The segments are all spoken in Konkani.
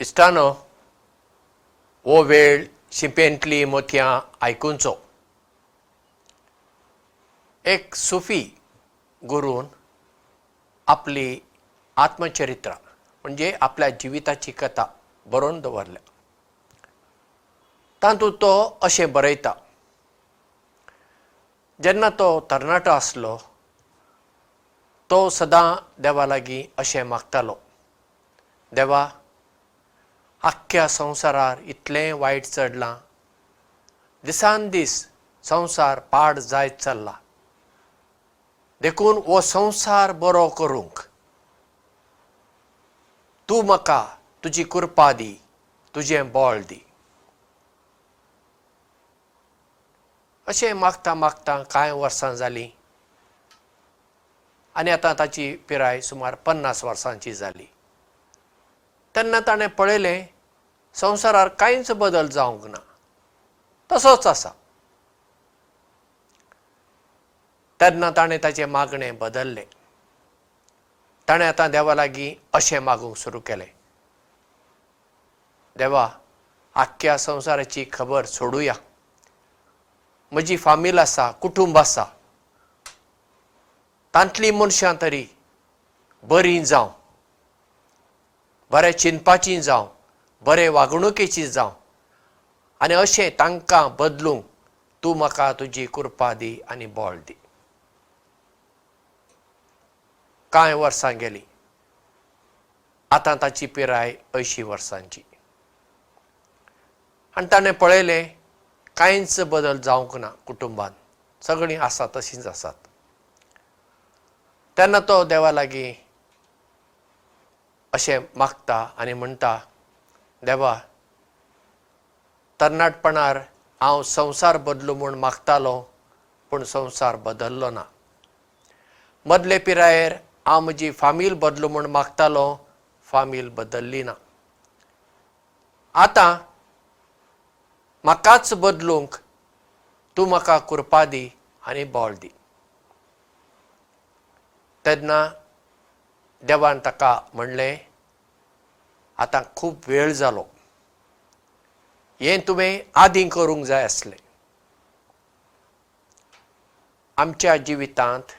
इश्टानो हो वेळ शिंपेंतली मोतयां आयकुचो. एक सुफी गुरून आपली आत्मचरित्रा म्हणजे आपल्या जिविताची कथा बरोवन दवरल्या. तातूंत तो अशें बरयता. जेन्ना तो तरणाटो आसलो तो सदां देवा लागीं अशें मागतालो. देवा आख्ख्या संवसारार इतलें वायट चडलां. दिसान दीस संवसार पाड जायत चल्ला. देखून हो संवसार बरो करूंक. तूं म्हाका तुजी कृपा दी तुजें बळ दी. अशें मागता मागता कांय वर्सां जालीं? आनी आतां ताची पिराय सुमार पन्नास वर्सांची जाली. तेन्ना ताणें पळयलें संवसारार कांयच बदल जावंक ना. तसोच आसा. तेन्ना ताणें ताचें मागणें बदल्लें. ताणें आतां देवा लागीं अशें मागूंक सुरू केलें. देवा आख्ख्या संवसाराची खबर सोडुया. म्हजी फामील आसा कुटूंब आसा. तांतलीं मनशां तरी बरीं जावं. बरें चिंतपाचीं जावं बरे वागणुकेची जावं. आनी अशें तांकां बदलूंक तूं म्हाका तुजी कृपा दी आनी बळ दी. कांय वर्सां गेलीं. आतां ताची पिराय अंयशीं वर्सांची. आनी ताणें पळयलें कांयच बदल जावंक ना कुटुंबांत. सगळीं आसा तशींच आसात. तेन्ना तो देवा लागीं अशें मागता आनी म्हणटा देवा तरणाटपणार हांव संवसार बदलूं म्हूण मागतालो पूण संवसार बदल्लो ना. मदले पिरायेर हांव म्हजी फामील बदलूं म्हूण मागतालो फामील बदल्ली ना. आतां म्हाकाच बदलूंक तूं म्हाका कृपा दी आनी बळ दी. तेन्ना देवान ताका म्हणलें आतां खूब वेळ जालो. हें तुवें आदीं करूंक जाय आसलें. आमच्या जिवितांत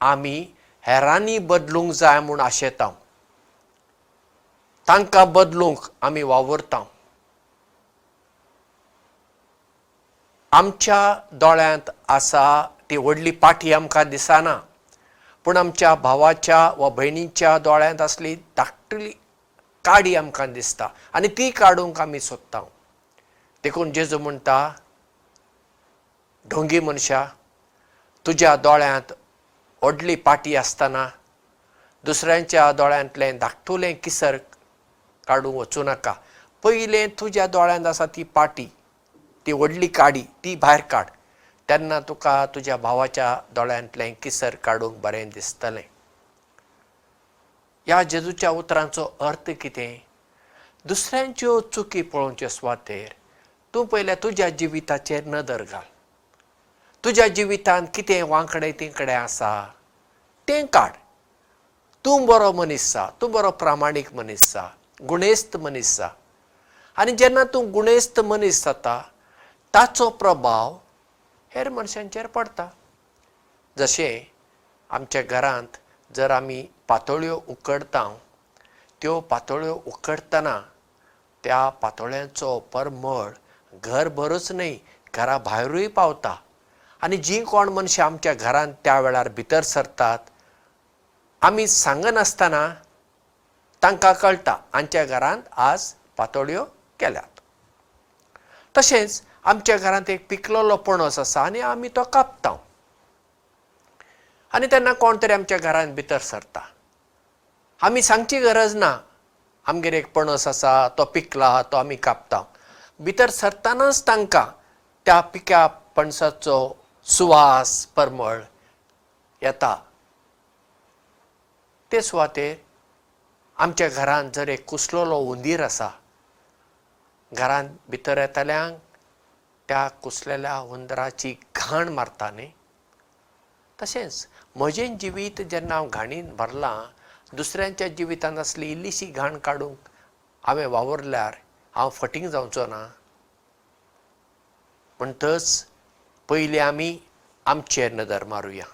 आमी हेरांनी बदलूंक जाय म्हूण आशेता. तांकां बदलूंक आमी वावुरता. आमच्या दोळ्यांत आसा ती व्हडली पाटी आमकां दिसना. पूण आमच्या भावाच्या वा भयणीच्या दोळ्यांत आसली धाकटली काडी आमकां दिसता. आनी ती काडूंक आमी सोदता. देखून जेजू म्हणटा ढोंगी मनशा तुज्या दोळ्यांत व्हडली पाटी आसतना दुसऱ्यांच्या दोळ्यांतलें धाकटुलें किसर काडूंक वचूं नाका. पयलें तुज्या दोळ्यांत आसा ती पाटी ती व्हडली काडी ती भायर काड. तेन्ना तुका तुज्या भावाच्या दोळ्यांतलें किसर काडूंक बरें दिसतलें ह्या जेजूच्या उतरांचो अर्थ कितें? दुसऱ्यांच्यो चुकी पळोवचे सुवातेर तूं पयलें तुज्या जिविताचेर नदर घाल. तुज्या जिवितांत कितें वांकडे तिंकडे आसा तें काड. तूं बरो मनीस जा तूं बरो प्रामाणीक मनीस जा गुणेस्त मनीस जा आनी जेन्ना तूं गुणेस्त मनीस जाता ताचो प्रभाव हेर मनशांचेर पडटा जशें आमच्या घरांत जर आमी पातोळ्यो उकडटा त्यो पातोळ्यो उकडटना त्या पातोळ्यांचो परमळ घरभरूच न्हय घरा भायरूय पावता. आनी जीं कोण मनशां आमच्या घरांत त्या वेळार भितर सरतात आमी सांगनासतना तांकां कळटा आमच्या घरांत आज पातोळ्यो केल्यात. तशेंच आमच्या घरांत एक पिकलोलो पणस आसा आनी आमी तो कापता आनी तेन्ना कोण तरी आमच्या घरांत भितर सरता. आमी सांगची गरज ना. आमगेर एक पणस आसा तो पिकला तो आमी कापता. भितर सरतानाच तांकां त्या पिक्या पणसाचो सुवास परमळ येता. ते सुवातेर आमच्या घरांत जर एक कुसलोलो हुंदीर आसा घरांत भितर येतल्यांक त्या कुसलेल्या हुंदराची घाण मारता न्ही तशेंच म्हजें जिवीत जेन्ना हांव घाणीन भरलां दुसऱ्यांच्या जिवितांत आसली इल्लीशी घाण काडूंक हांवें वावरल्यार हांव फटींग जावचो ना. म्हणटच पयलीं आमी आमचेर नदर मारुया.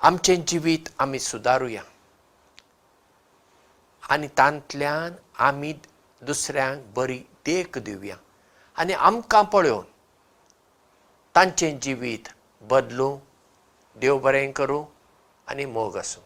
आमचें जिवीत आमी सुदारुया. आनी तांतल्यान आमी दुसऱ्यांक बरी देख दिवया. आनी आमकां पळोवन तांचें जिवीत बदलूं देव बरें करूं आनी मोग आसूं